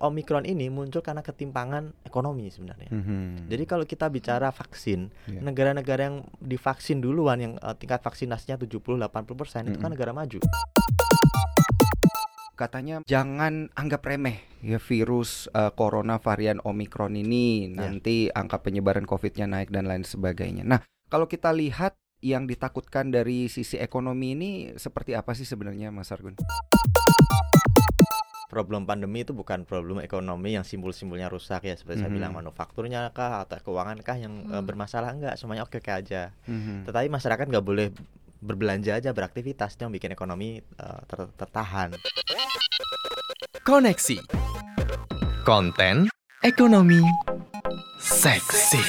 Omikron ini muncul karena ketimpangan ekonomi sebenarnya. Mhm. Jadi kalau kita bicara vaksin, Iya. negara-negara yang divaksin duluan yang eh, tingkat vaksinasinya 70-80% itu kan Mm-mm. negara maju. katanya jangan anggap remeh ya virus eh, corona varian Omikron ini Ya. nanti angka penyebaran COVID-nya naik dan lain sebagainya. Nah, kalau kita lihat yang ditakutkan dari sisi ekonomi ini seperti apa sih sebenarnya Mas Argun? Problem pandemi itu bukan problem ekonomi yang simbol-simbolnya rusak ya seperti saya Mhm. bilang manufakturnya kah atau keuangan kah yang eh, Hmm. bermasalah enggak semuanya oke-oke aja. Mhm. Tetapi masyarakat nggak boleh berbelanja aja beraktivitas yang bikin ekonomi eh, ter- tertahan. Koneksi Konten Ekonomi Seksi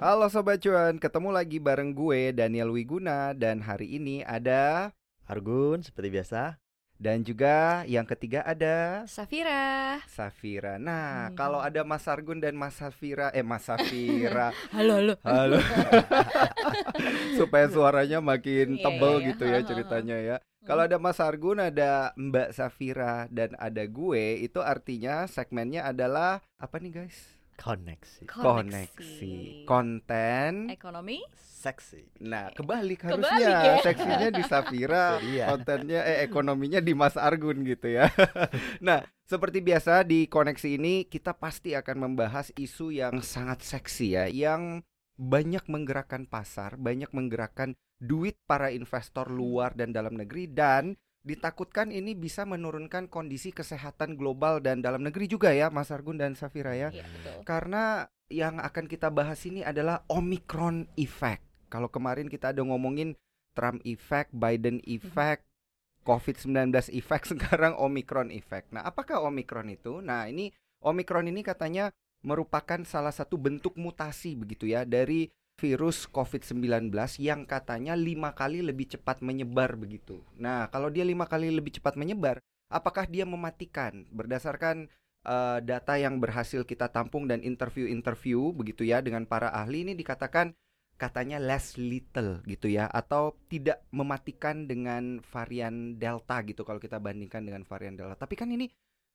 Halo Sobat Cuan, ketemu lagi bareng gue Daniel Wiguna dan hari ini ada Argun seperti biasa. Dan juga yang ketiga ada Safira. Safira. Nah, Hmm. kalau ada Mas Argun dan Mas Safira, eh Mas Safira, Halo, halo. halo, supaya suaranya makin Iya, tebel iya. gitu ya ceritanya ya. Kalau ada Mas Argun, ada Mbak Safira dan ada gue, itu artinya segmennya adalah apa nih guys? Koneksi. Koneksi, konten. Ekonomi. Seksi. Nah, kebalik Kebalik harusnya. ya. Seksinya di Safira, dia. kontennya eh ekonominya di Mas Argun gitu ya. nah, seperti biasa di koneksi ini kita pasti akan membahas isu yang sangat seksi ya, yang banyak menggerakkan pasar, banyak menggerakkan duit para investor luar dan dalam negeri dan ditakutkan ini bisa menurunkan kondisi kesehatan global dan dalam negeri juga ya, Mas Argun dan Safira ya. Betul. Karena yang akan kita bahas ini adalah Omicron effect. Kalau kemarin kita ada ngomongin Trump effect, Biden effect, COVID-19 effect, sekarang Omicron effect. Nah, apakah Omicron itu? Nah, ini Omicron ini katanya merupakan salah satu bentuk mutasi begitu ya dari virus COVID-19 yang katanya lima kali lebih cepat menyebar begitu. Nah, kalau dia lima kali lebih cepat menyebar, apakah dia mematikan? Berdasarkan eh, data yang berhasil kita tampung dan interview-interview begitu ya dengan para ahli ini dikatakan katanya less little gitu ya atau tidak mematikan dengan varian delta gitu kalau kita bandingkan dengan varian delta. Tapi kan ini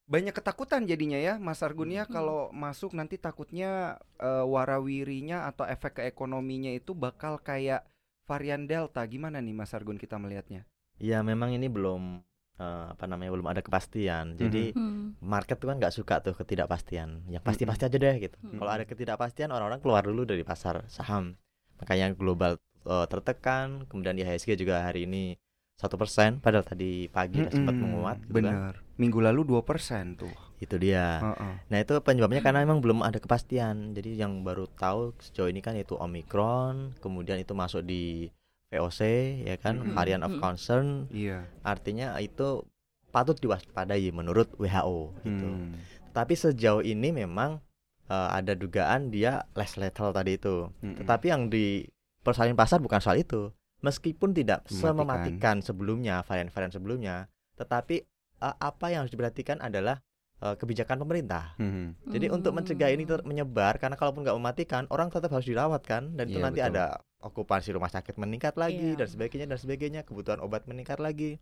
banyak ketakutan jadinya ya Mas Argun ya Hmm. kalau masuk nanti takutnya eh, warawirinya atau efek ke ekonominya itu bakal kayak varian delta. Gimana nih Mas Argun kita melihatnya? Ya memang ini belum eh, apa namanya belum ada kepastian. Jadi Hmm. market tuh kan nggak suka tuh ketidakpastian. Yang Mm-mm. pasti-pasti aja deh gitu. Mm-mm. Kalau ada ketidakpastian orang-orang keluar dulu dari pasar saham. Makanya global eh, tertekan. Kemudian IHSG juga hari ini satu persen. Padahal tadi pagi udah sempat Mm-mm, menguat. gitu kan. Bener. Minggu lalu 2% tuh. Itu dia. Heeh. Nah itu penyebabnya karena memang belum ada kepastian. Jadi yang baru tahu sejauh ini kan itu Omicron, kemudian itu masuk di VOC ya kan Mm-mm. variant of concern. Iya. Artinya itu patut diwaspadai menurut WHO gitu. Hmm. Tapi sejauh ini memang eh, ada dugaan dia less lethal tadi itu. Mm-mm. Tetapi yang di persalin pasar bukan soal itu. Meskipun tidak Mematikan. semematikan sebelumnya varian-varian sebelumnya, tetapi eh, apa yang harus diperhatikan adalah eh, kebijakan pemerintah. Mhm. Jadi untuk mencegah ini Hmm. tetap menyebar karena kalaupun nggak mematikan orang tetap harus dirawat kan dan itu Iya, nanti betul. ada okupansi rumah sakit meningkat lagi Iya. dan sebagainya dan sebagainya kebutuhan obat meningkat lagi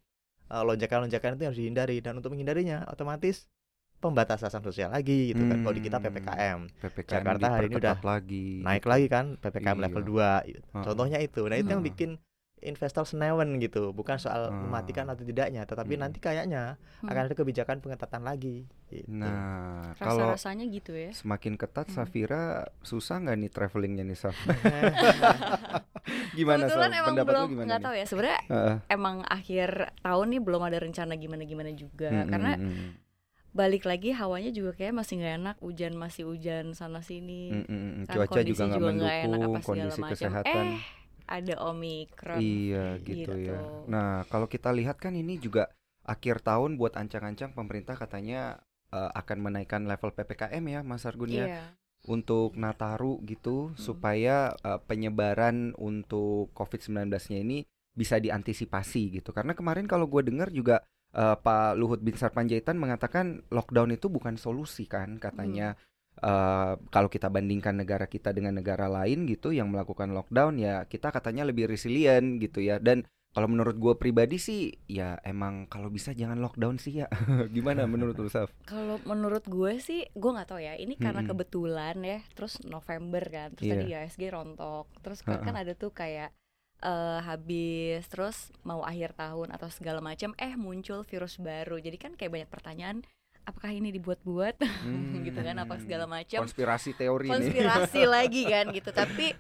Eh, lonjakan-lonjakan itu harus dihindari dan untuk menghindarinya otomatis pembatasan sosial lagi gitu kan kalau di kita Hmm. PPKM PPKM Jakarta hari ini udah lagi. naik gitu. lagi kan PPKM level Iya. 2 gitu. Heeh. contohnya itu nah itu yang Heeh. bikin investor senewen gitu bukan soal Ah. mematikan atau tidaknya tetapi Hmm. nanti kayaknya Hmm. akan ada kebijakan pengetatan lagi gitu. Nah, kalau Rasa-rasanya gitu ya. semakin ketat Hmm. Safira susah nggak nih travelingnya nih Saf? gimana Saf? Kebetulan emang Pendapat lu belum gimana nggak tahu ya. Sebenarnya Heeh. emang akhir tahun nih belum ada rencana gimana-gimana juga. Mm, Karena mm, mm. balik lagi hawanya juga kayak masih nggak enak. Hujan masih hujan sana sini. Mm, mm, mm. Kan cuaca kondisi juga nggak enak mendukung apa segala kondisi macam. kesehatan. Eh, ada omikron. Iya gitu, Gitu. ya. Nah kalau kita lihat kan ini juga akhir tahun buat ancang-ancang pemerintah katanya eh, akan menaikkan level ppkm ya Mas Argun ya Iya. untuk Nataru gitu Mm. supaya eh, penyebaran untuk COVID-19-nya ini bisa diantisipasi gitu. Karena kemarin kalau gue dengar juga eh, Pak Luhut Bin Sarpanjaitan mengatakan lockdown itu bukan solusi kan katanya. Eh, kalau kita bandingkan negara kita dengan negara lain gitu yang melakukan lockdown ya kita katanya lebih resilient gitu ya dan Kalau menurut gue pribadi sih ya emang kalau bisa jangan lockdown sih ya. Gimana menurut lu Saf? Kalau menurut gue sih, gue nggak tahu ya. Ini karena Mm-mm. kebetulan ya. Terus November kan, terus Iya. tadi ISG rontok. Terus kan, kan ada tuh kayak eh habis terus mau akhir tahun atau segala macam eh muncul virus baru. Jadi kan kayak banyak pertanyaan apakah ini dibuat-buat gitu kan apa segala macam. Konspirasi teori nih. Konspirasi lagi kan gitu. Tapi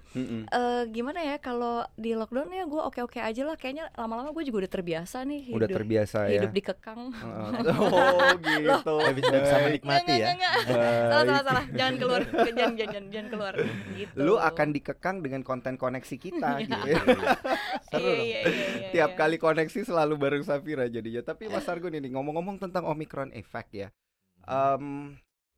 eh gimana ya kalau di lockdown ya gue oke-oke aja lah. Kayaknya lama-lama gue juga udah terbiasa nih hidup Udah terbiasa ya. hidup dikekang. Heeh. oh gitu. Lebih bisa Baik. menikmati ya. nggak, nggak, nggak. salah salah salah jangan keluar jangan jangan jangan, keluar gitu Lu akan dikekang dengan konten koneksi kita Iya. gitu ya. Seru iya, dong. iya, iya, iya, Tiap iya. kali koneksi selalu bareng Safira jadinya. Tapi Mas Argun ini ngomong-ngomong tentang Omicron effect ya. Em,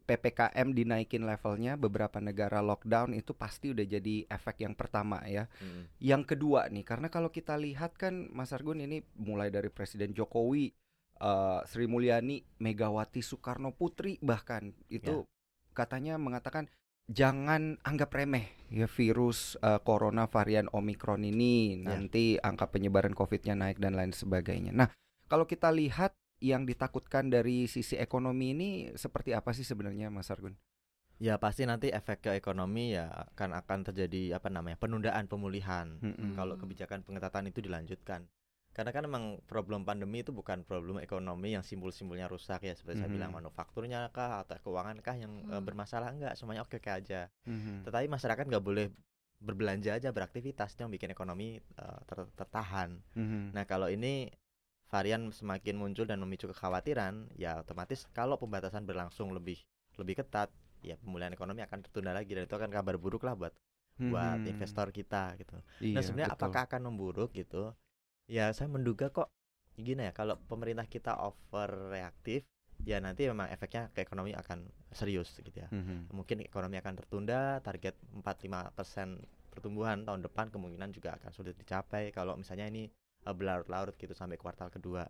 PPKM dinaikin levelnya beberapa negara lockdown itu pasti udah jadi efek yang pertama ya. Mm. Yang kedua nih, karena kalau kita lihat kan Mas Argun ini mulai dari Presiden Jokowi, eh, Sri Mulyani, Megawati Soekarno Putri bahkan itu katanya mengatakan jangan anggap remeh ya virus eh, corona varian Omicron ini Ya. nanti angka penyebaran COVID-nya naik dan lain sebagainya. Nah, kalau kita lihat yang ditakutkan dari sisi ekonomi ini seperti apa sih sebenarnya Mas Argun? Ya pasti nanti efek ke ekonomi ya akan akan terjadi apa namanya penundaan pemulihan Mm-mm. kalau kebijakan pengetatan itu dilanjutkan. Karena kan emang problem pandemi itu bukan problem ekonomi yang simbol-simbolnya rusak ya seperti saya Mhm. bilang manufakturnya kah atau keuangan kah yang eh, Hmm. bermasalah enggak semuanya oke-oke aja. Mhm. Tetapi masyarakat nggak boleh berbelanja aja beraktivitas itu yang bikin ekonomi ter- tertahan. Mhm. Nah kalau ini varian semakin muncul dan memicu kekhawatiran, ya otomatis kalau pembatasan berlangsung lebih lebih ketat, ya pemulihan ekonomi akan tertunda lagi dan itu akan kabar buruk lah buat buat Mhm. investor kita gitu. Iya, nah sebenarnya betul. apakah akan memburuk gitu? Ya saya menduga kok gini ya kalau pemerintah kita overreaktif, ya nanti memang efeknya ke ekonomi akan serius gitu ya. Mhm. Mungkin ekonomi akan tertunda, target 4-5% pertumbuhan tahun depan kemungkinan juga akan sulit dicapai kalau misalnya ini eh, berlarut-larut gitu sampai kuartal kedua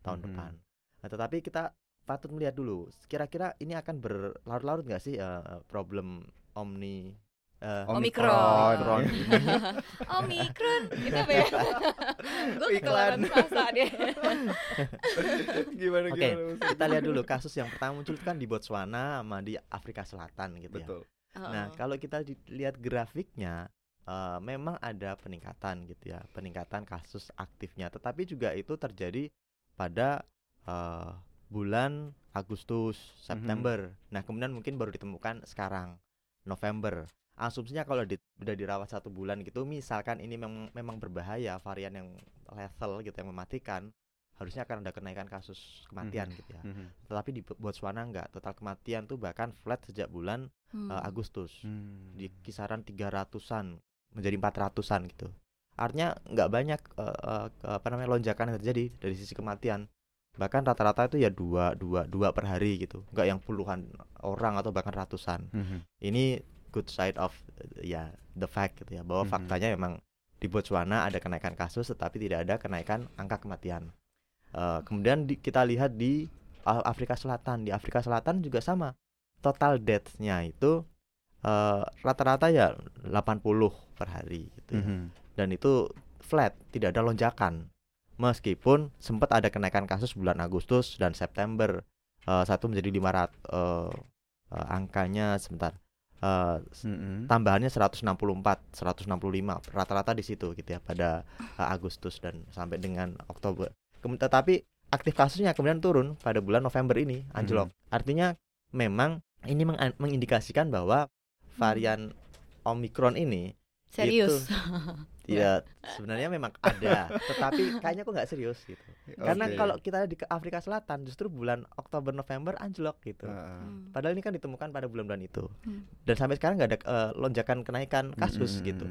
tahun Mhm. depan. Nah, tetapi kita patut melihat dulu, kira-kira ini akan berlarut-larut nggak sih eh, problem omni eh, Omikron. Omikron? Omikron itu apa ya gue Iklan. deh gimana Oke, gimana kita lihat dulu kasus yang pertama muncul itu kan di Botswana sama di Afrika Selatan gitu ya. Betul. Nah, kalau kita lihat grafiknya, eh, memang ada peningkatan gitu ya, peningkatan kasus aktifnya. Tetapi juga itu terjadi pada eh, bulan Agustus, September. Nah, kemudian mungkin baru ditemukan sekarang, November. Asumsinya kalau di, udah dirawat satu bulan gitu, misalkan ini memang memang berbahaya, varian yang lethal gitu, yang mematikan, harusnya akan ada kenaikan kasus kematian gitu ya. Mhm. Tetapi di Botswana enggak, total kematian tuh bahkan flat sejak bulan Hmm. eh, Agustus Hmm. di kisaran 300-an menjadi 400-an gitu. Artinya nggak banyak eh, ke- apa namanya lonjakan yang terjadi dari sisi kematian. Bahkan rata-rata itu ya dua dua dua per hari gitu. Nggak yang puluhan orang atau bahkan ratusan. Mhm. Ini good side of eh, ya the fact gitu ya bahwa Mhm. faktanya memang di Botswana ada kenaikan kasus tetapi tidak ada kenaikan angka kematian. Eh, kemudian di- kita lihat di Afrika Selatan. Di Afrika Selatan juga sama. Total death-nya itu eh, rata-rata ya 80 per hari gitu ya. Mhm. Dan itu flat, tidak ada lonjakan. Meskipun sempat ada kenaikan kasus bulan Agustus dan September. Eh, satu menjadi 500 eh, eh, angkanya sebentar. S- Mhm. tambahannya 164, 165 rata-rata di situ gitu ya pada uh, Agustus dan sampai dengan Oktober. Kemudian tetapi aktif kasusnya kemudian turun pada bulan November ini anjlok. Artinya memang ini meng- mengindikasikan bahwa varian Omicron ini serius tidak sebenarnya memang ada, tetapi kayaknya kok nggak serius gitu. Karena kalau kita di Afrika Selatan justru bulan Oktober November anjlok gitu. Hmm. Padahal ini kan ditemukan pada bulan-bulan itu. Hmm. Dan sampai sekarang nggak ada eh, lonjakan kenaikan kasus Mhm. gitu.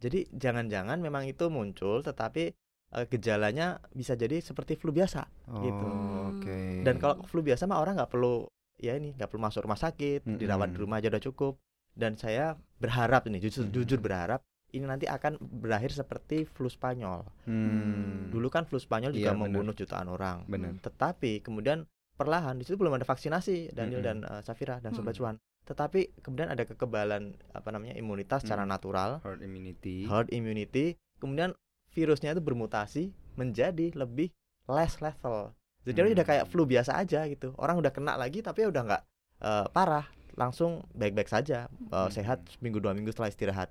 Jadi jangan-jangan memang itu muncul tetapi eh, gejalanya bisa jadi seperti flu biasa. Oh, gitu. Oke. Dan kalau flu biasa mah orang nggak perlu ya ini nggak perlu masuk rumah sakit, Mm-mm. dirawat di rumah aja udah cukup. Dan saya berharap ini jujur Mhm. jujur berharap ini nanti akan berakhir seperti flu Spanyol. Hmm. Dulu kan flu Spanyol juga benar. membunuh jutaan orang. benar. Tetapi kemudian perlahan di situ belum ada vaksinasi Daniel Mm-mm. dan eh, Safira dan Sobat Mm. Cuan. Tetapi kemudian ada kekebalan apa namanya imunitas secara Mm. natural, Herd immunity. herd immunity. Kemudian virusnya itu bermutasi menjadi lebih less level. Jadi hmm. udah kayak flu biasa aja gitu. Orang udah kena lagi tapi udah nggak uh, parah, langsung baik-baik saja, uh, hmm. sehat minggu dua minggu setelah istirahat.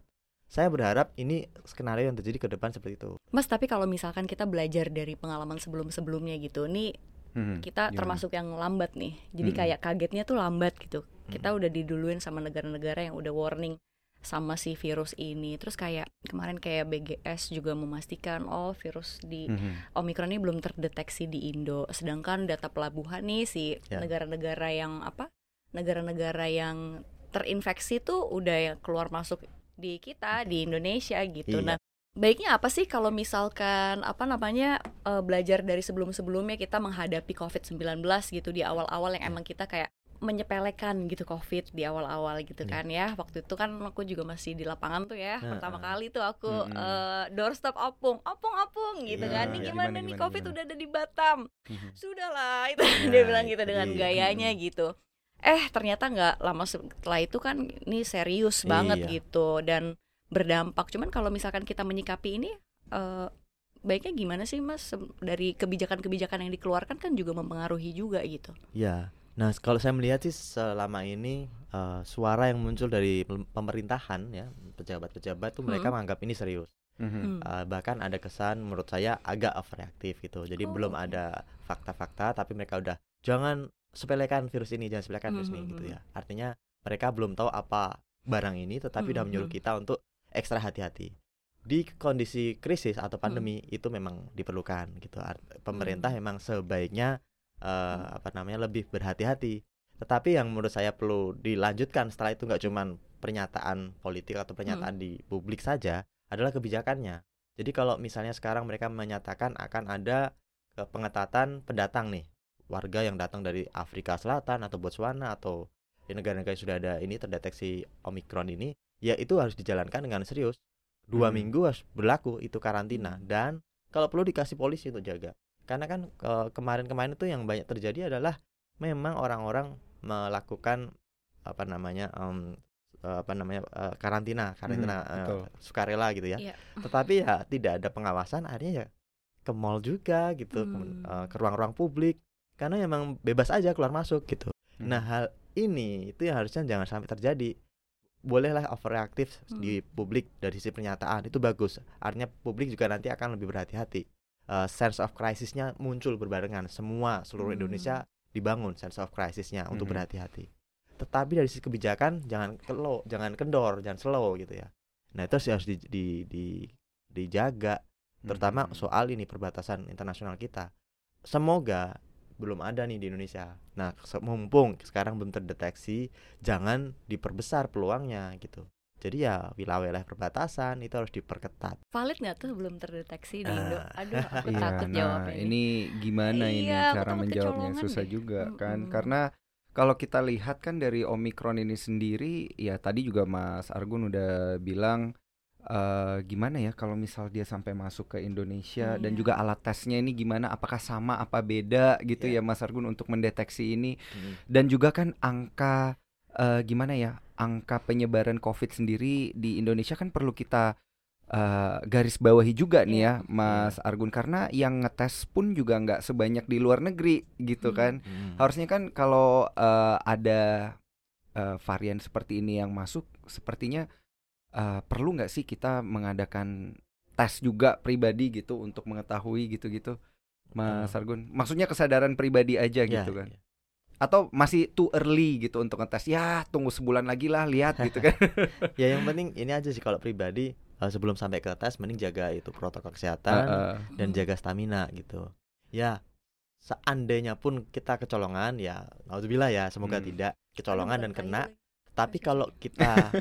Saya berharap ini skenario yang terjadi ke depan seperti itu. Mas, tapi kalau misalkan kita belajar dari pengalaman sebelum-sebelumnya gitu, nih hmm, kita gimana? termasuk yang lambat nih. Jadi hmm. kayak kagetnya tuh lambat gitu. Kita hmm. udah diduluin sama negara-negara yang udah warning sama si virus ini. Terus kayak kemarin kayak BGS juga memastikan oh virus di mm-hmm. Omikron ini belum terdeteksi di Indo. Sedangkan data pelabuhan nih si yeah. negara-negara yang apa? Negara-negara yang terinfeksi tuh udah yang keluar masuk di kita di Indonesia gitu. Iya. Nah, baiknya apa sih kalau misalkan apa namanya uh, belajar dari sebelum-sebelumnya kita menghadapi COVID-19 gitu di awal-awal yang emang kita kayak menyepelekan gitu covid di awal-awal gitu yeah. kan ya waktu itu kan aku juga masih di lapangan tuh ya nah, pertama uh. kali tuh aku mm -hmm. uh, doorstep opung opung opung gitu yeah, kan ini gimana, gimana nih covid gimana. udah ada di Batam mm -hmm. sudahlah itu yeah, dia bilang gitu dengan yeah. gayanya gitu eh ternyata nggak lama setelah itu kan ini serius banget iya. gitu dan berdampak cuman kalau misalkan kita menyikapi ini uh, baiknya gimana sih mas dari kebijakan-kebijakan yang dikeluarkan kan juga mempengaruhi juga gitu ya Nah, kalau saya melihat sih selama ini uh, suara yang muncul dari pemerintahan ya, pejabat-pejabat tuh mereka hmm. menganggap ini serius. Mm-hmm. Uh, bahkan ada kesan menurut saya agak overreaktif gitu. Jadi oh. belum ada fakta-fakta tapi mereka udah jangan sepelekan virus ini, jangan sepelekan mm-hmm. virus ini gitu hmm, ya. Artinya mereka belum tahu apa barang ini tetapi mm-hmm. udah menyuruh hmm. kita untuk ekstra hati-hati. Di kondisi krisis atau pandemi mm. itu memang diperlukan gitu. Pemerintah mm. memang sebaiknya uh, apa namanya lebih berhati-hati. Tetapi yang menurut saya perlu dilanjutkan setelah itu nggak cuma pernyataan politik atau pernyataan hmm. di publik saja adalah kebijakannya. Jadi kalau misalnya sekarang mereka menyatakan akan ada pengetatan pendatang nih warga yang datang dari Afrika Selatan atau Botswana atau di negara-negara yang sudah ada ini terdeteksi Omikron ini, ya itu harus dijalankan dengan serius. Dua hmm. minggu harus berlaku itu karantina hmm. dan kalau perlu dikasih polisi untuk jaga karena kan kemarin-kemarin itu yang banyak terjadi adalah memang orang-orang melakukan apa namanya um, apa namanya uh, karantina karantina hmm, uh, sukarela gitu ya. Yeah. Tetapi ya tidak ada pengawasan akhirnya ya ke mall juga gitu hmm. ke, uh, ke ruang-ruang publik karena emang bebas aja keluar masuk gitu. Hmm. Nah hal ini itu yang harusnya jangan sampai terjadi. Bolehlah overreaktif hmm. di publik dari sisi pernyataan itu bagus. Artinya publik juga nanti akan lebih berhati-hati uh, sense of crisisnya muncul berbarengan semua seluruh hmm. Indonesia dibangun sense of crisisnya hmm. untuk berhati-hati tetapi dari sisi kebijakan jangan kelo jangan kendor jangan slow gitu ya nah itu harus di, di, di, dijaga terutama hmm. soal ini perbatasan internasional kita semoga belum ada nih di Indonesia nah mumpung sekarang belum terdeteksi jangan diperbesar peluangnya gitu jadi ya wilayah-wilayah perbatasan itu harus diperketat. Valid nggak tuh belum terdeteksi di Indo? Ah. Aduh, aku iya, takut nah, jawabnya ini. Ini gimana iya, ini cara menjawabnya susah deh. juga hmm, kan? Hmm. Karena kalau kita lihat kan dari Omikron ini sendiri, ya tadi juga Mas Argun udah bilang uh, gimana ya kalau misal dia sampai masuk ke Indonesia hmm, dan iya. juga alat tesnya ini gimana? Apakah sama apa beda gitu yeah. ya Mas Argun untuk mendeteksi ini? Hmm. Dan juga kan angka uh, gimana ya? angka penyebaran COVID sendiri di Indonesia kan perlu kita uh, garis bawahi juga nih ya, iya. Mas Argun karena yang ngetes pun juga nggak sebanyak di luar negeri gitu hmm. kan. Hmm. Harusnya kan kalau uh, ada uh, varian seperti ini yang masuk, sepertinya uh, perlu nggak sih kita mengadakan tes juga pribadi gitu untuk mengetahui gitu-gitu, Mas Argun. Maksudnya kesadaran pribadi aja ya, gitu kan. Ya atau masih too early gitu untuk ngetes ya tunggu sebulan lagi lah lihat gitu kan ya yang penting ini aja sih kalau pribadi uh, sebelum sampai ke tes mending jaga itu protokol kesehatan uh, uh. dan jaga stamina gitu ya seandainya pun kita kecolongan ya alhamdulillah ya semoga hmm. tidak kecolongan dan kena tapi kalau kita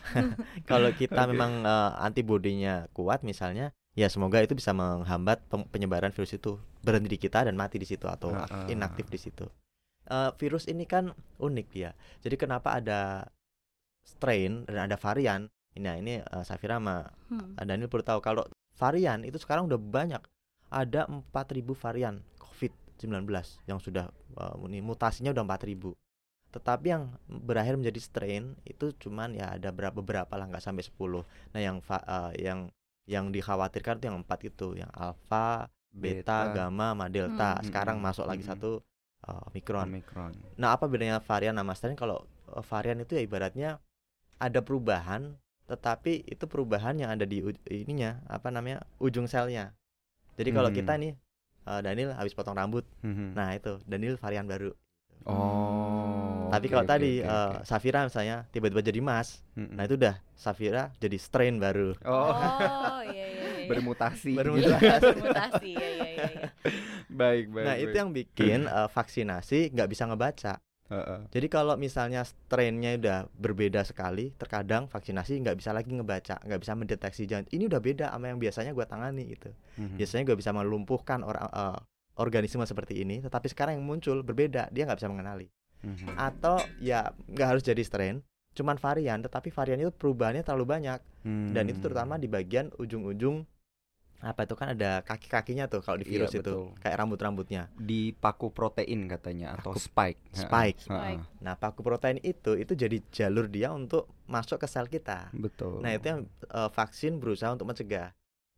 kalau kita okay. memang uh, antibodinya kuat misalnya ya semoga itu bisa menghambat penyebaran virus itu berhenti di kita dan mati di situ atau uh, uh. inaktif di situ uh, virus ini kan unik ya. Jadi kenapa ada strain dan ada varian? Nah ini uh, Safira sama hmm. Daniel perlu tahu kalau varian itu sekarang udah banyak. Ada 4000 varian COVID-19 yang sudah uh, ini mutasinya udah 4000. Tetapi yang berakhir menjadi strain itu cuman ya ada berapa beberapa lah nggak sampai 10. Nah yang uh, yang yang dikhawatirkan tuh yang empat itu, yang alfa, beta, gamma, sama delta. Hmm. Sekarang Mm-mm. masuk lagi Mm-mm. satu uh, omikron. Omikron. Nah, apa bedanya varian sama strain? Kalau uh, varian itu ya ibaratnya ada perubahan, tetapi itu perubahan yang ada di ininya, apa namanya, ujung selnya. Jadi kalau Hmm. kita nih, uh, Daniel habis potong rambut, Mhm. nah itu Daniel varian baru. Oh. Tapi oke, kalau oke, tadi oke, uh, oke. Safira misalnya tiba-tiba jadi Mas, Mm-mm. nah itu udah Safira jadi strain baru. Oh, Oh, iya iya iya. bermutasi. Bermutasi. gitu. Bermutasi, iya iya iya. iya. baik, baik. Nah itu yang bikin uh, vaksinasi nggak bisa ngebaca. Heeh. Jadi kalau misalnya strainnya udah berbeda sekali, terkadang vaksinasi nggak bisa lagi ngebaca, nggak bisa mendeteksi jangan ini udah beda sama yang biasanya gua tangani gitu. Mhm. Biasanya gua bisa melumpuhkan orang uh, organisme seperti ini, tetapi sekarang yang muncul berbeda, dia nggak bisa mengenali. Mhm. Atau ya nggak harus jadi strain, cuman varian, tetapi varian itu perubahannya terlalu banyak dan itu Hmm. terutama di bagian ujung-ujung apa itu kan ada kaki-kakinya tuh kalau di Iya, virus itu betul. kayak rambut-rambutnya. di paku protein katanya atau Paku- spike. Heeh. spike. Heeh. Nah, paku protein itu itu jadi jalur dia untuk masuk ke sel kita. Betul. Nah, itu yang eh, vaksin berusaha untuk mencegah.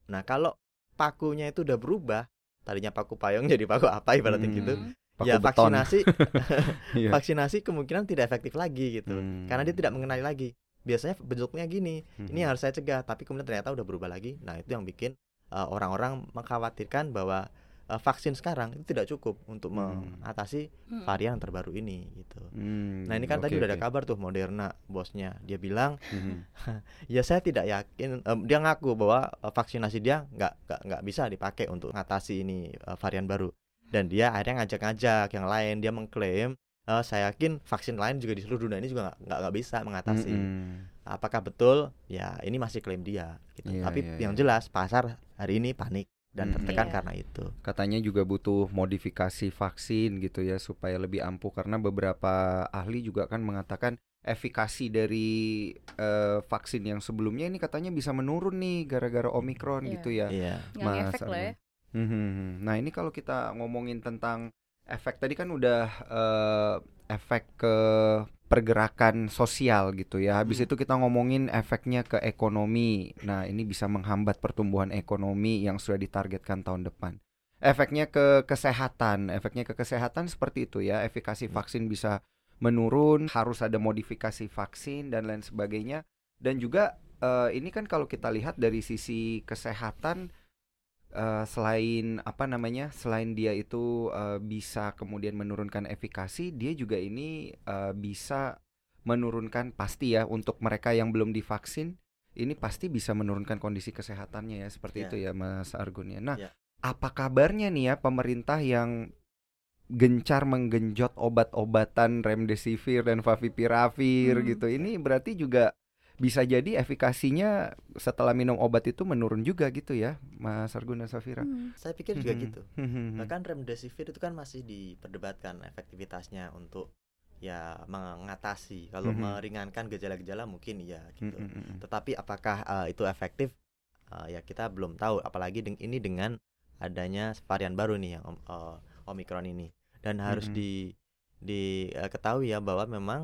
Nah, kalau pakunya itu udah berubah, tadinya paku payung jadi paku apa ibaratnya Hmm. gitu. Hmm. Paku ya beton. vaksinasi Iya. vaksinasi kemungkinan tidak efektif lagi gitu. Hmm. Karena dia tidak mengenali lagi. Biasanya bentuknya gini, Mhm. ini yang harus saya cegah, tapi kemudian ternyata udah berubah lagi. Nah, itu yang bikin orang-orang mengkhawatirkan bahwa eh, vaksin sekarang itu tidak cukup untuk Hmm. mengatasi Hmm. varian terbaru ini gitu. Hmm, Nah ini kan tadi oke, udah ada kabar tuh Moderna bosnya dia bilang Mhm. ya saya tidak yakin em, dia ngaku bahwa eh, vaksinasi dia nggak nggak nggak bisa dipakai untuk mengatasi ini eh, varian baru dan dia akhirnya ngajak-ngajak yang lain dia mengklaim eh, saya yakin vaksin lain juga di seluruh dunia ini juga nggak nggak nggak bisa mengatasi Mhm. apakah betul ya ini masih klaim dia gitu Iya, tapi iya, yang iya. jelas pasar hari ini panik dan Mhm. tertekan Iya. karena itu Katanya juga butuh modifikasi vaksin gitu ya supaya lebih ampuh karena beberapa ahli juga kan mengatakan efikasi dari eh, vaksin yang sebelumnya ini katanya bisa menurun nih gara-gara omikron Iya. gitu ya. iya Nggak Mas ngefek lah ya. Argun. Mhm. Nah ini kalau kita ngomongin tentang efek tadi kan udah eh, efek ke pergerakan sosial gitu ya. Habis Hmm. itu kita ngomongin efeknya ke ekonomi. Nah ini bisa menghambat pertumbuhan ekonomi yang sudah ditargetkan tahun depan. Efeknya ke kesehatan, efeknya ke kesehatan seperti itu ya. Efikasi vaksin bisa menurun, harus ada modifikasi vaksin dan lain sebagainya. Dan juga eh, ini kan kalau kita lihat dari sisi kesehatan eh, selain apa namanya selain dia itu eh, bisa kemudian menurunkan efikasi dia juga ini eh, bisa menurunkan pasti ya untuk mereka yang belum divaksin ini pasti bisa menurunkan kondisi kesehatannya ya seperti Ya. itu ya Mas Argun ya. Nah, Ya. apa kabarnya nih ya pemerintah yang gencar menggenjot obat-obatan remdesivir dan favipiravir Hmm. gitu. Ini berarti juga bisa jadi efikasinya setelah minum obat itu menurun juga gitu ya, Mas Argun dan Safira. Hmm. saya pikir juga Mhm. gitu Mhm. Bahkan remdesivir itu kan masih diperdebatkan efektivitasnya untuk ya mengatasi. Kalau Mhm. meringankan gejala-gejala mungkin iya gitu. Mhm. Tetapi apakah eh, itu efektif? Eh, ya kita belum tahu. Apalagi deng- ini dengan adanya varian baru nih yang om- eh, omikron ini. Dan harus Mhm. di diketahui ya bahwa memang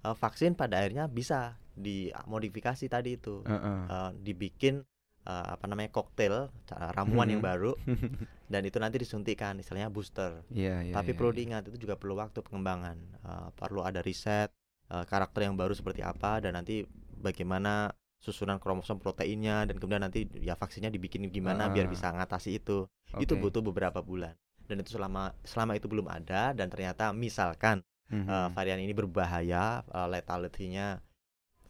eh, vaksin pada akhirnya bisa dimodifikasi tadi itu. Heeh. Eh, dibikin eh, apa namanya koktail ramuan yang Mhm. baru dan itu nanti disuntikan istilahnya booster. Iya, iya. Tapi iya, perlu iya. diingat itu juga perlu waktu pengembangan. Eh, perlu ada riset eh, karakter yang baru seperti apa dan nanti bagaimana susunan kromosom proteinnya dan kemudian nanti ya vaksinnya dibikin gimana biar Ah. bisa ngatasi itu. Itu Oke. butuh beberapa bulan. Dan itu selama selama itu belum ada dan ternyata misalkan Mhm. eh, varian ini berbahaya, eh, letalitynya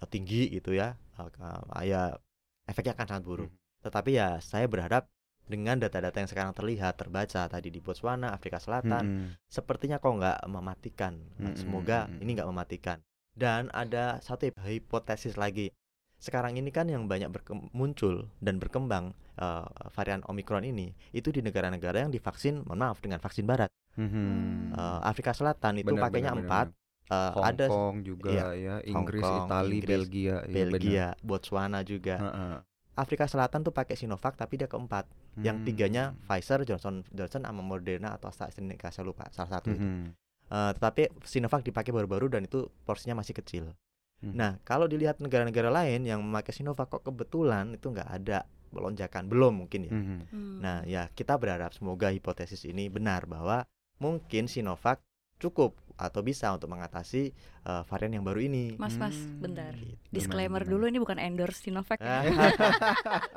eh, tinggi gitu ya. eh, ke- ya efeknya akan sangat buruk. Tetapi ya saya berharap dengan data-data yang sekarang terlihat terbaca tadi di Botswana, Afrika Selatan, Mhm. sepertinya kok nggak mematikan. Nah, Mm-mm, Semoga mm-mm. ini nggak mematikan. Dan ada satu hipotesis lagi. Sekarang ini kan yang banyak muncul dan berkembang eh, varian Omikron ini itu di negara-negara yang divaksin, mohon maaf dengan vaksin Barat. Mhm. Eh, Afrika Selatan itu Benar, pakainya benar, benar, empat. Hong ada Kong juga iya, ya, Hong Inggris, Kong, Italia, Inggris, Belgia, iya, Belgia, Botswana juga. benar. Heeh. Afrika Selatan tuh pakai Sinovac tapi dia keempat. Yang Hmm. tiganya Pfizer, Johnson Johnson sama Moderna atau AstraZeneca saya lupa salah satu itu. Mhm. Eh, tetapi Sinovac dipakai baru-baru dan itu porsinya masih kecil. Hmm. Nah, kalau dilihat negara-negara lain yang memakai Sinovac kok kebetulan itu nggak ada lonjakan belum mungkin ya. Mhm. Hmm. Nah, ya kita berharap semoga hipotesis ini benar bahwa mungkin Sinovac cukup atau bisa untuk mengatasi eh, varian yang baru ini. Mas, mas, Hmm. bentar. Gitu. Disclaimer Gimana, dulu ini bukan endorse Sinovac ya.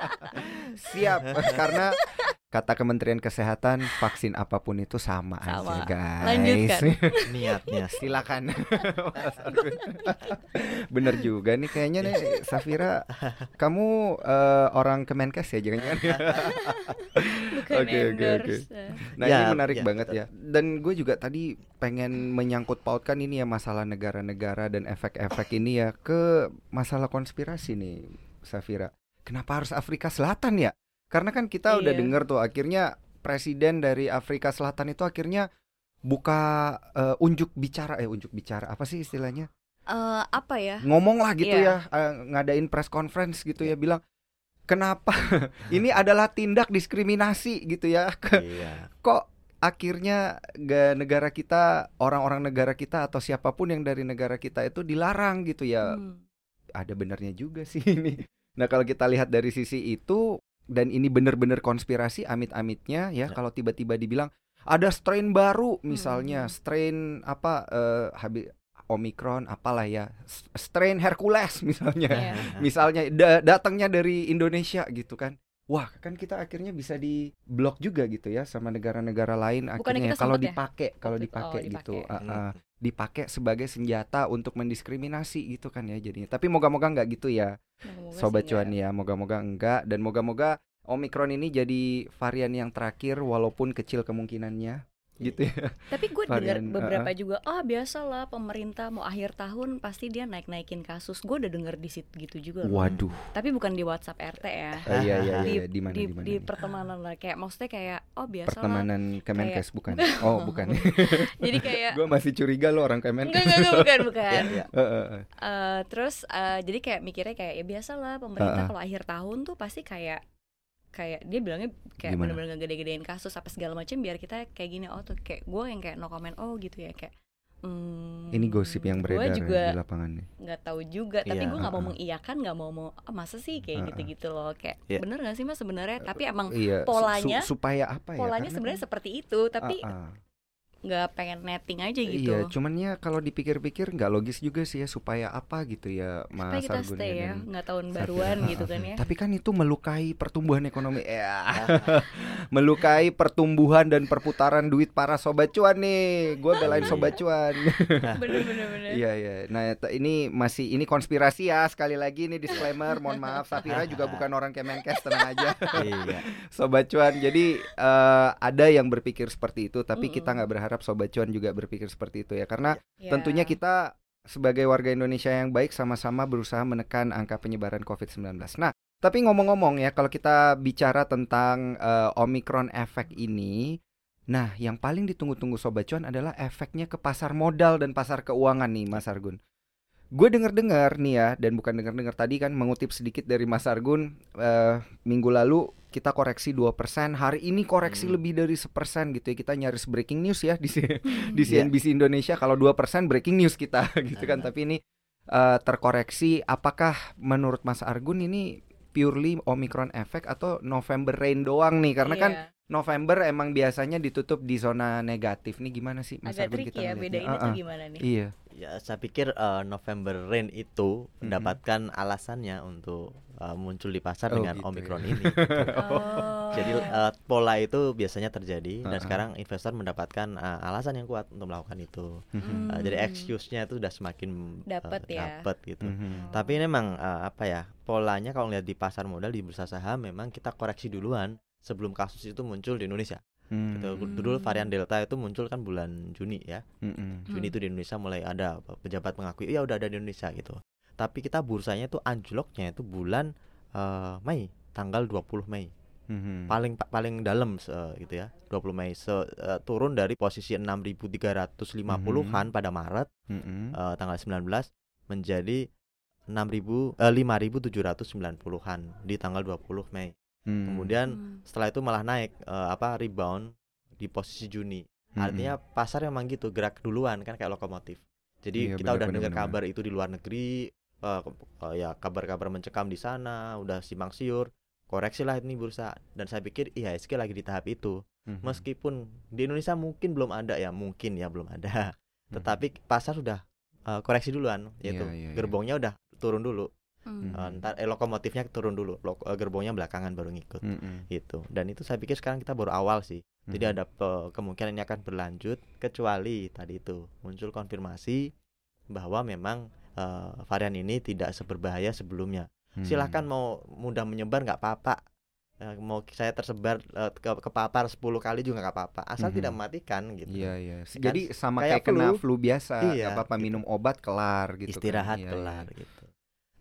Siap karena kata Kementerian Kesehatan vaksin apa pun itu sama, Sama. aja guys. Lanjutkan. Niatnya Silakan. Bener juga nih kayaknya nih Safira kamu eh, orang Kemenkes ya jangan-jangan. Oke, oke, endorse. Nah Ya, ini menarik ya, banget betul. ya. Dan gue juga tadi pengen menyangkut pautkan ini ya masalah negara-negara dan efek-efek ini ya ke masalah konspirasi nih, Safira. Kenapa harus Afrika Selatan ya? Karena kan kita udah Iya. denger tuh akhirnya presiden dari Afrika Selatan itu akhirnya buka eh, unjuk bicara eh unjuk bicara apa sih istilahnya? Eh, apa ya? Ngomong lah gitu Iya. ya, eh, ngadain press conference gitu ya bilang kenapa ini adalah tindak diskriminasi gitu ya iya. kok akhirnya ga- negara kita orang-orang negara kita atau siapa pun yang dari negara kita itu dilarang gitu ya Hmm. ada benernya juga sih ini nah kalau kita lihat dari sisi itu dan ini bener-bener konspirasi amit-amitnya ya Ya. kalau tiba-tiba dibilang ada strain baru misalnya Hmm. strain apa eh, habi Omicron apalah ya strain Hercules misalnya Iya. misalnya da- datangnya dari Indonesia gitu kan wah kan kita akhirnya bisa di blok juga gitu ya sama negara-negara lain akhirnya kita kalau ya? dipakai kalau dipakai oh, gitu ah. Hmm. Dipakai sebagai senjata untuk mendiskriminasi gitu kan ya jadinya. Tapi moga-moga nggak gitu ya Moga-moga sobat cuan enggak. ya. Moga-moga enggak dan moga-moga Omicron ini jadi varian yang terakhir walaupun kecil kemungkinannya gitu ya Tapi gue dengar beberapa juga, ah biasalah pemerintah mau akhir tahun pasti dia naik-naikin kasus. Gue udah denger di situ gitu juga. loh. waduh Tapi bukan di WhatsApp RT ya. Eh, iya iya di, iya di mana di, di mana di nih? pertemanan lah kayak maksudnya kayak oh biasa lah. pertemanan Kemenkes bukan oh bukan Jadi kayak gue masih curiga lo orang Kemenkes enggak enggak bukan bukan. Iya, iya. Eh, eh, eh. Eh, terus eh, jadi kayak mikirnya kayak ya biasa lah pemerintah Heeh. kalau akhir tahun tuh pasti kayak kayak dia bilangnya kayak Gimana? bener-bener ngegede-gedein kasus apa segala macam biar kita kayak gini oh tuh kayak gue yang kayak no comment oh gitu ya kayak hmm, ini gosip yang beredar juga di lapangan nih nggak tahu juga tapi Iya, gue nggak mau mengiyakan nggak mau mau "Ah, masa sih kayak gitu-gitu loh kayak Iya. bener gak sih mas sebenarnya tapi emang iya su- polanya- su- supaya apa ya polanya Karena sebenarnya kan- seperti itu tapi. Nggak pengen netting aja gitu Iya, cuman ya kalau dipikir-pikir nggak logis juga sih ya supaya apa gitu ya supaya Mas kita Argun stay ya nggak tahun baruan gitu kan ya Tapi kan itu melukai pertumbuhan ekonomi ya. melukai pertumbuhan dan perputaran duit para sobat cuan nih. Gue belain Iya. sobat cuan. bener-bener bener Iya iya. Nah ini masih ini konspirasi ya sekali lagi ini disclaimer. Mohon maaf Safira juga bukan orang Kemenkes tenang aja. Iya. Sobat cuan. Jadi eh, ada yang berpikir seperti itu, tapi kita Mm-mm. nggak berharap sobat cuan juga berpikir seperti itu ya. Karena Ya. tentunya kita sebagai warga Indonesia yang baik sama-sama berusaha menekan angka penyebaran COVID-19. Nah, tapi ngomong-ngomong ya, kalau kita bicara tentang eh, Omicron efek ini, nah yang paling ditunggu-tunggu sobat cuan adalah efeknya ke pasar modal dan pasar keuangan nih, Mas Argun. Gue denger-dengar nih ya, dan bukan denger-dengar tadi kan mengutip sedikit dari Mas Argun eh, minggu lalu kita koreksi 2%, hari ini koreksi Hmm. lebih dari sepersen gitu ya. Kita nyaris breaking news ya di sini di Iya. CNBC Indonesia kalau 2% breaking news kita gitu kan Ah. tapi ini eh, terkoreksi apakah menurut Mas Argun ini purely Omicron effect atau November rain doang nih karena kan Iya. November emang biasanya ditutup di zona negatif nih gimana sih Mas agak Argun kita ya ngeliatnya? beda ini Ah, tuh ah. gimana nih Iya Ya, saya pikir eh, November Rain itu Mhm. mendapatkan alasannya untuk eh, muncul di pasar Oh, dengan gitu Omicron ya. ini. gitu. Oh. Jadi eh, pola itu biasanya terjadi dan Uh-uh. sekarang investor mendapatkan eh, alasan yang kuat untuk melakukan itu. Mhm. Eh, jadi excuse-nya itu sudah semakin eh, Dapet ya. dapet gitu. Mhm. Tapi memang eh, apa ya polanya kalau lihat di pasar modal di bursa saham memang kita koreksi duluan sebelum kasus itu muncul di Indonesia. Hmm. Gitu. Hmm. Dulu varian Delta itu muncul kan bulan Juni ya. Mhm. Juni Hmm. itu di Indonesia mulai ada pejabat mengakui ya udah ada di Indonesia gitu. Tapi kita bursanya itu anjloknya itu bulan eh, Mei, tanggal 20 Mei. Mhm. Paling pa- paling dalam se- gitu ya. 20 Mei se, eh, turun dari posisi 6.350-an pada Maret Mhm. eh, tanggal 19 menjadi 6.000 eh, 5.790-an di tanggal 20 Mei. Hmm. Kemudian Hmm. setelah itu malah naik eh, apa rebound di posisi Juni. Mhm. Artinya pasar memang gitu gerak duluan kan kayak lokomotif. Jadi Iya, kita udah dengar kabar itu di luar negeri, eh, ke- eh, ya kabar-kabar mencekam di sana, udah simpang siur, koreksi lah ini bursa dan saya pikir IHSG lagi di tahap itu Mhm. meskipun di Indonesia mungkin belum ada ya mungkin ya belum ada Mhm. tetapi pasar sudah eh, koreksi duluan yaitu Iya, iya, iya. gerbongnya udah turun dulu Hmm. Eh, ntar eh, lokomotifnya turun dulu lo- eh, gerbongnya belakangan baru ngikut Mhm. gitu dan itu saya pikir sekarang kita baru awal sih jadi Mhm. ada pe- kemungkinan ini akan berlanjut kecuali tadi itu muncul konfirmasi bahwa memang eh, varian ini tidak seberbahaya sebelumnya Mhm. silahkan mau mudah menyebar nggak apa-apa Eh, mau saya tersebar eh, ke kepapar 10 kali juga nggak apa-apa asal Mhm. tidak mematikan gitu Iya iya. Kan Jadi sama kayak kayak, kena flu. flu biasa, Iya, nggak apa-apa gitu. minum obat kelar gitu. kan. istirahat Iya, kelar iya. gitu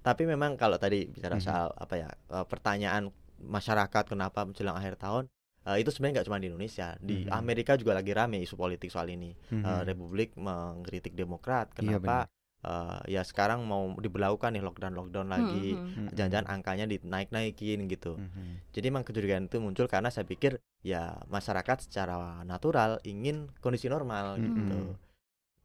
tapi memang kalau tadi bicara Mhm. soal apa ya eh, pertanyaan masyarakat kenapa menjelang akhir tahun eh, itu sebenarnya nggak cuma di Indonesia di Mhm. Amerika juga lagi rame isu politik soal ini Eh, Mhm. Republik mengkritik Demokrat Iya, kenapa eh, ya sekarang mau diberlakukan nih lockdown lockdown lagi Hmm, hmm. Mhm. jangan-jangan angkanya dinaik-naikin gitu Mhm. jadi emang kecurigaan itu muncul karena saya pikir ya masyarakat secara natural ingin kondisi normal Mhm. gitu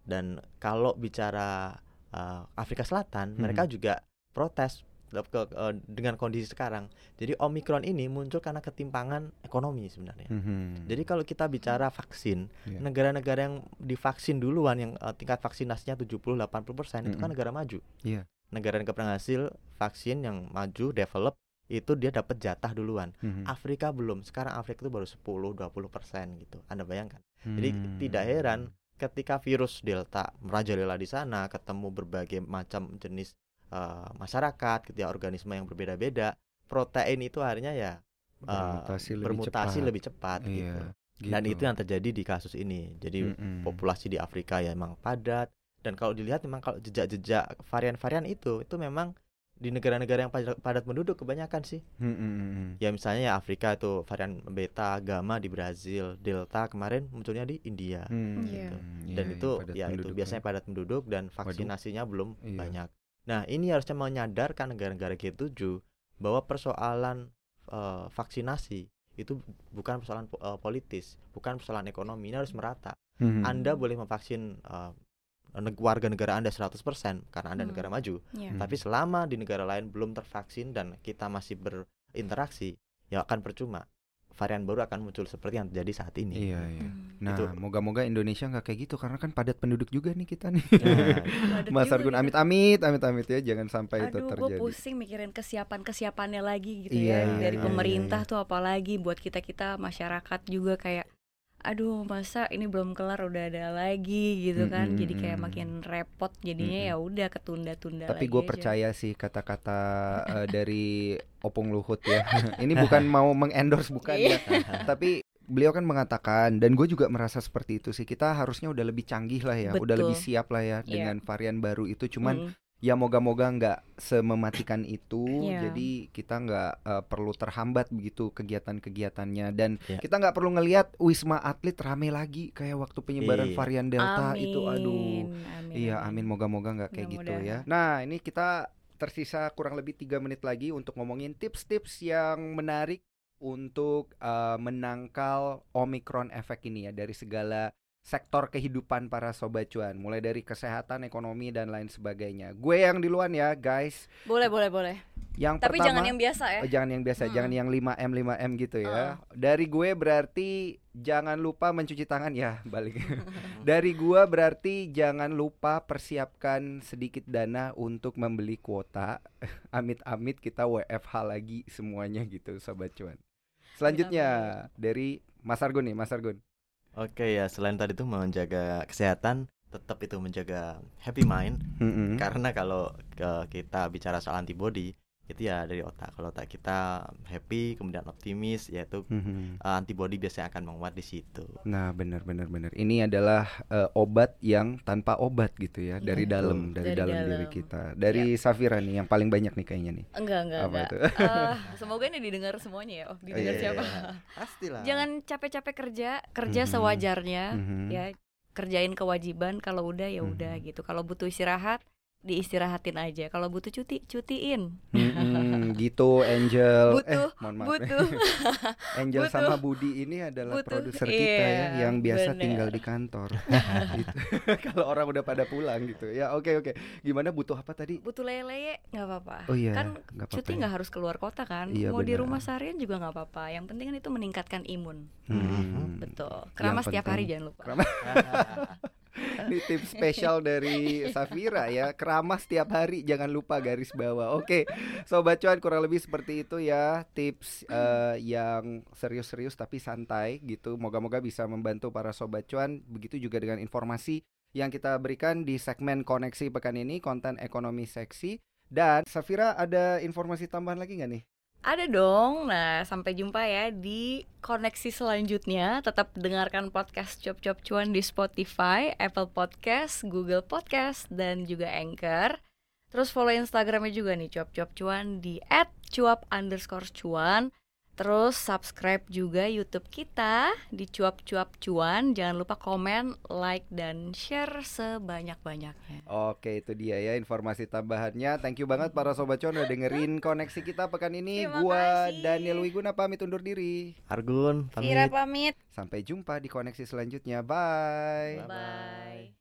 dan kalau bicara uh, Afrika Selatan mereka Mhm. juga protes ke- uh, dengan kondisi sekarang jadi Omikron ini muncul karena ketimpangan ekonomi sebenarnya Mhm. jadi kalau kita bicara vaksin Iya. negara-negara yang divaksin duluan yang uh, tingkat vaksinasinya 70-80% itu kan negara maju Iya. negara-negara penghasil vaksin yang maju develop itu dia dapat jatah duluan Mhm. Afrika belum. Sekarang Afrika itu baru 10-20 persen gitu. Anda bayangkan. Jadi Hmm. tidak heran ketika virus Delta merajalela di sana, ketemu berbagai macam jenis eh, masyarakat, gitu ya, organisme yang berbeda-beda, protein itu akhirnya ya eh, bermutasi lebih bermutasi cepat. lebih cepat Iya, gitu. Dan gitu. itu yang terjadi di kasus ini. Jadi Mhm. populasi di Afrika ya memang padat dan kalau dilihat memang kalau jejak-jejak varian-varian itu itu memang di negara-negara yang padat, penduduk kebanyakan sih. Mhm. Ya misalnya ya Afrika itu varian beta, gamma di Brazil, delta kemarin munculnya di India. Hmm, Iya. Dan iya, itu ya itu biasanya kan. padat penduduk dan vaksinasinya belum Iya. banyak. Nah, ini harusnya menyadarkan negara-negara G7 bahwa persoalan eh, vaksinasi itu bukan persoalan eh, politis, bukan persoalan ekonomi, ini harus merata. Mhm. Anda boleh memvaksin eh, neg- warga negara Anda 100% karena Anda Hmm. negara maju. Iya. Hmm. Tapi selama di negara lain belum tervaksin dan kita masih berinteraksi, ya akan percuma. Varian baru akan muncul seperti yang terjadi saat ini. Iya, iya. Hmm. Nah, Itu- moga-moga Indonesia nggak kayak gitu karena kan padat penduduk juga nih kita nih. Nah, Padat Mas Argun kita. amit-amit, amit-amit ya jangan sampai itu Aduh, gue terjadi. pusing mikirin kesiapan-kesiapannya lagi gitu Iya, ya iya, dari iya, pemerintah tuh apalagi buat kita kita masyarakat juga kayak aduh masa ini belum kelar udah ada lagi gitu kan Mm-mm, jadi kayak makin repot jadinya Mm-mm. ya udah ketunda-tunda Tapi gue percaya sih kata-kata eh, dari Opung Luhut ya. Ini bukan mau mengendorse bukan ya. Tapi beliau kan mengatakan dan gue juga merasa seperti itu sih. Kita harusnya udah lebih canggih lah ya, udah Betul. lebih siap lah ya Iya. dengan varian baru itu. Cuman Mm. Ya moga-moga nggak semematikan itu. Iya. Jadi kita nggak eh, perlu terhambat begitu kegiatan-kegiatannya dan Iya. kita nggak perlu ngelihat wisma atlet rame lagi kayak waktu penyebaran Iya. varian delta itu. Aduh. Amin, amin, Iya, amin. Moga-moga nggak kayak gitu ya. Nah, ini kita tersisa kurang lebih tiga menit lagi untuk ngomongin tips-tips yang menarik untuk eh, menangkal Omicron efek ini ya dari segala sektor kehidupan para sobat cuan, mulai dari kesehatan, ekonomi dan lain sebagainya. Gue yang duluan ya, guys. boleh boleh boleh Yang tapi pertama jangan yang biasa ya Oh, jangan yang biasa, Mm-mm. jangan yang 5M 5M gitu ya. Dari gue berarti jangan lupa mencuci tangan ya, balik. Dari gua berarti jangan lupa persiapkan sedikit dana untuk membeli kuota. Amit-amit kita WFH lagi semuanya gitu sobat cuan. Selanjutnya dari Mas Argun nih, Mas Argun. Oke ya, selain tadi itu menjaga kesehatan, tetap itu menjaga happy mind Mm-mm. karena kalau ke- kita bicara soal antibody itu ya dari otak. Kalau otak kita happy, kemudian optimis, yaitu Mhm. uh, antibody biasanya akan menguat di situ. Nah, benar benar benar. Ini adalah eh, obat yang tanpa obat gitu ya, dari Iya, dalam, dari, Dari dalam diri kita. Dari Safira nih yang paling banyak nih kayaknya nih. enggak enggak Apa enggak itu? Eh, semoga ini didengar semuanya ya oh didengar Iya, siapa iya. Pastilah. jangan capek-capek kerja kerja Mhm. sewajarnya Mhm. ya kerjain kewajiban kalau udah ya udah Mhm. gitu kalau butuh istirahat diistirahatin aja. Kalau butuh cuti, cutiin. Mm-mm, gitu Angel. Butuh, eh, mohon maaf. Butuh. Angel butuh. sama Budi ini adalah produser kita ya iya, yang biasa bener. tinggal di kantor. Gitu. Kalau orang udah pada pulang gitu. Ya, oke oke. Gimana butuh apa tadi? butuh lele nggak apa-apa. Oh iya, kan nggak apa-apa cuti ya. nggak harus keluar kota kan. Iya, Mau di benar. rumah seharian juga nggak apa-apa. Yang penting kan itu meningkatkan imun. Hmm. Betul. Keramas setiap hari jangan lupa. Ini tips spesial dari Safira ya. Keramas setiap hari jangan lupa garis bawah. Oke Sobat Cuan kurang lebih seperti itu ya Tips eh, yang serius-serius tapi santai gitu. Moga-moga bisa membantu para Sobat Cuan. Begitu juga dengan informasi yang kita berikan di segmen koneksi pekan ini Konten ekonomi seksi. Dan Safira ada informasi tambahan lagi nggak nih? Ada dong. Nah, sampai jumpa ya di koneksi selanjutnya. Tetap dengarkan podcast Cop Cop Cuan di Spotify, Apple Podcast, Google Podcast, dan juga Anchor. Terus follow Instagramnya juga nih Cuap Cuap Cuan di @cuap underscore cuan. Terus subscribe juga YouTube kita di Cuap Cuap Cuan. Jangan lupa komen, like, dan share sebanyak-banyaknya. Oke itu dia ya informasi tambahannya Thank you banget para Sobat Cuan udah dengerin koneksi kita pekan ini Terima Gua kasih. Daniel Wiguna pamit undur diri Argun, pamit. Kira pamit. Sampai jumpa di koneksi selanjutnya Bye Bye-bye. Bye.